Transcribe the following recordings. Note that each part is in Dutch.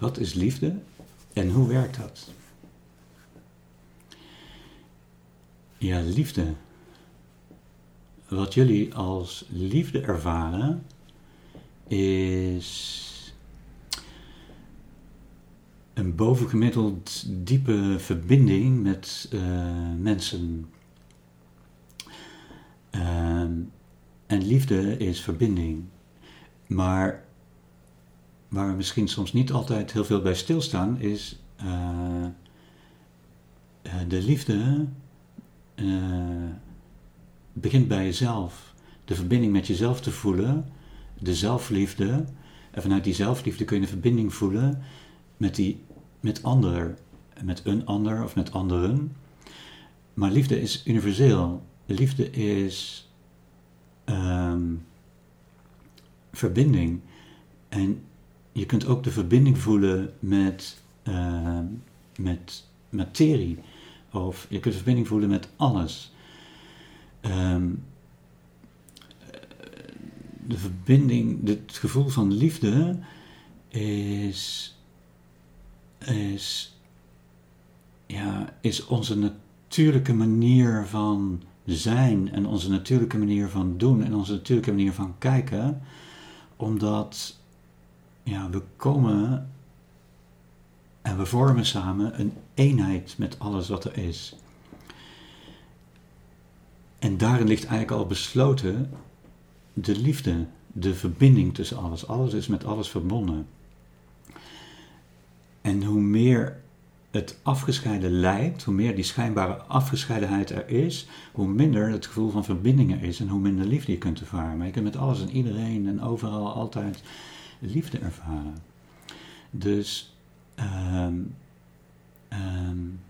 Wat is liefde en hoe werkt dat? Ja, liefde. Wat jullie als liefde ervaren is een bovengemiddeld diepe verbinding met uh, mensen. Uh, en liefde is verbinding. Maar waar we misschien soms niet altijd heel veel bij stilstaan, is uh, de liefde begint bij jezelf. De verbinding met jezelf te voelen, de zelfliefde. En vanuit die zelfliefde kun je een verbinding voelen met, die, met ander, met een ander of met anderen. Maar liefde is universeel. Liefde is um, verbinding. En je kunt ook de verbinding voelen met, uh, met materie. Of je kunt verbinding voelen met alles. Um, de verbinding, het gevoel van liefde is, is, ja, is onze natuurlijke manier van zijn en onze natuurlijke manier van doen en onze natuurlijke manier van kijken omdat ja, we komen en we vormen samen een eenheid met alles wat er is. En daarin ligt eigenlijk al besloten de liefde, de verbinding tussen alles. Alles is met alles verbonden. En hoe meer het afgescheiden lijkt, hoe meer die schijnbare afgescheidenheid er is, hoe minder het gevoel van verbinding er is en hoe minder liefde je kunt ervaren. Maar je kunt met alles en iedereen en overal altijd liefde ervaren. Dus um, um,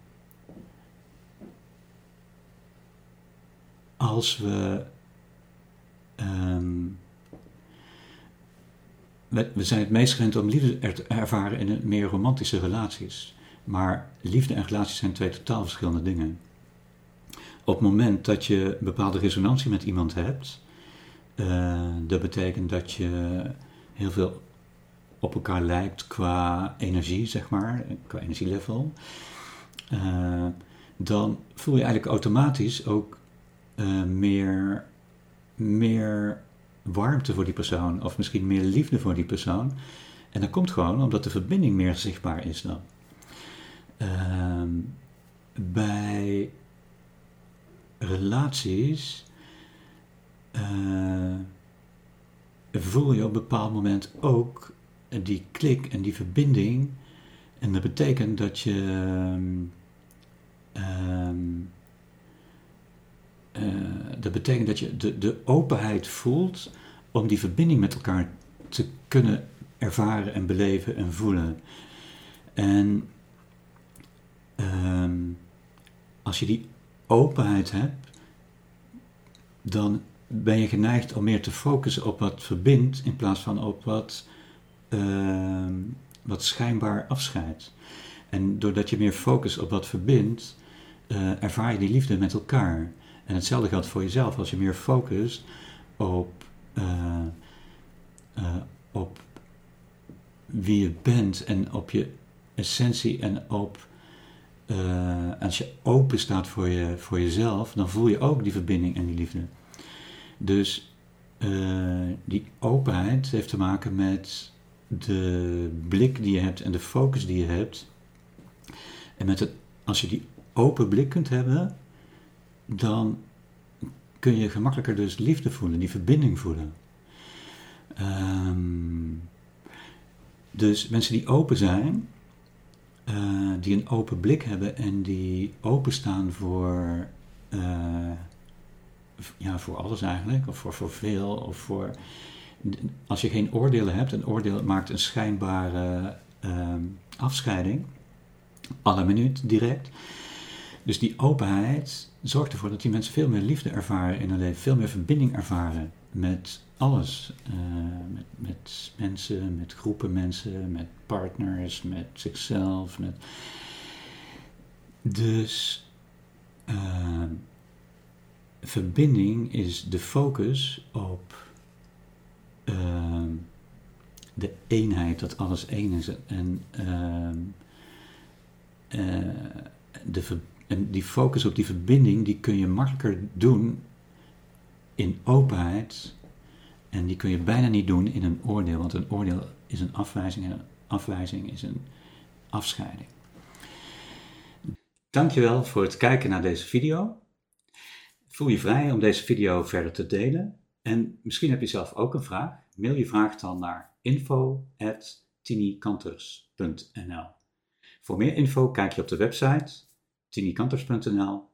als we, um, we, we. zijn het meest gewend om liefde te ervaren in meer romantische relaties. Maar liefde en relaties zijn twee totaal verschillende dingen. Op het moment dat je bepaalde resonantie met iemand hebt, uh, dat betekent dat je heel veel op elkaar lijkt qua energie, zeg maar, qua energielevel, uh, dan voel je eigenlijk automatisch ook uh, meer, meer warmte voor die persoon, of misschien meer liefde voor die persoon. En dat komt gewoon omdat de verbinding meer zichtbaar is dan. Uh, bij relaties uh, voel je op een bepaald moment ook die klik en die verbinding. En dat betekent dat je um, uh, dat betekent dat je de, de openheid voelt om die verbinding met elkaar te kunnen ervaren en beleven en voelen. En um, als je die openheid hebt, dan ben je geneigd om meer te focussen op wat verbindt in plaats van op wat, uh, wat schijnbaar afscheidt. En doordat je meer focust op wat verbindt, uh, ervaar je die liefde met elkaar. En hetzelfde geldt voor jezelf. Als je meer focust op, uh, op wie je bent en op je essentie en op als je open staat voor, je, voor jezelf, dan voel je ook die verbinding en die liefde. Dus uh, die openheid heeft te maken met de blik die je hebt en de focus die je hebt. En met het, als je die open blik kunt hebben, dan kun je gemakkelijker dus liefde voelen, die verbinding voelen. Um, dus mensen die open zijn, uh, die een open blik hebben en die openstaan voor, uh, ja, voor alles eigenlijk, of voor, voor veel, of voor, als je geen oordelen hebt, een oordeel maakt een schijnbare ehm, afscheiding, alle minuut direct. Dus die openheid zorgt ervoor dat die mensen veel meer liefde ervaren in hun leven, veel meer verbinding ervaren met alles. Uh, met, met, mensen, met groepen mensen, met partners, met zichzelf. Met... Dus verbinding is de focus op uh, de eenheid, dat alles één is. En, ehm, de, en die focus op die verbinding, die kun je makkelijker doen in openheid. En die kun je bijna niet doen in een oordeel, want een oordeel is een afwijzing en een afwijzing is een afscheiding. Dankjewel voor het kijken naar deze video. Voel je vrij om deze video verder te delen. En misschien heb je zelf ook een vraag. Mail je vraag dan naar info.tinikanters.nl Voor meer info kijk je op de website tinikanters.nl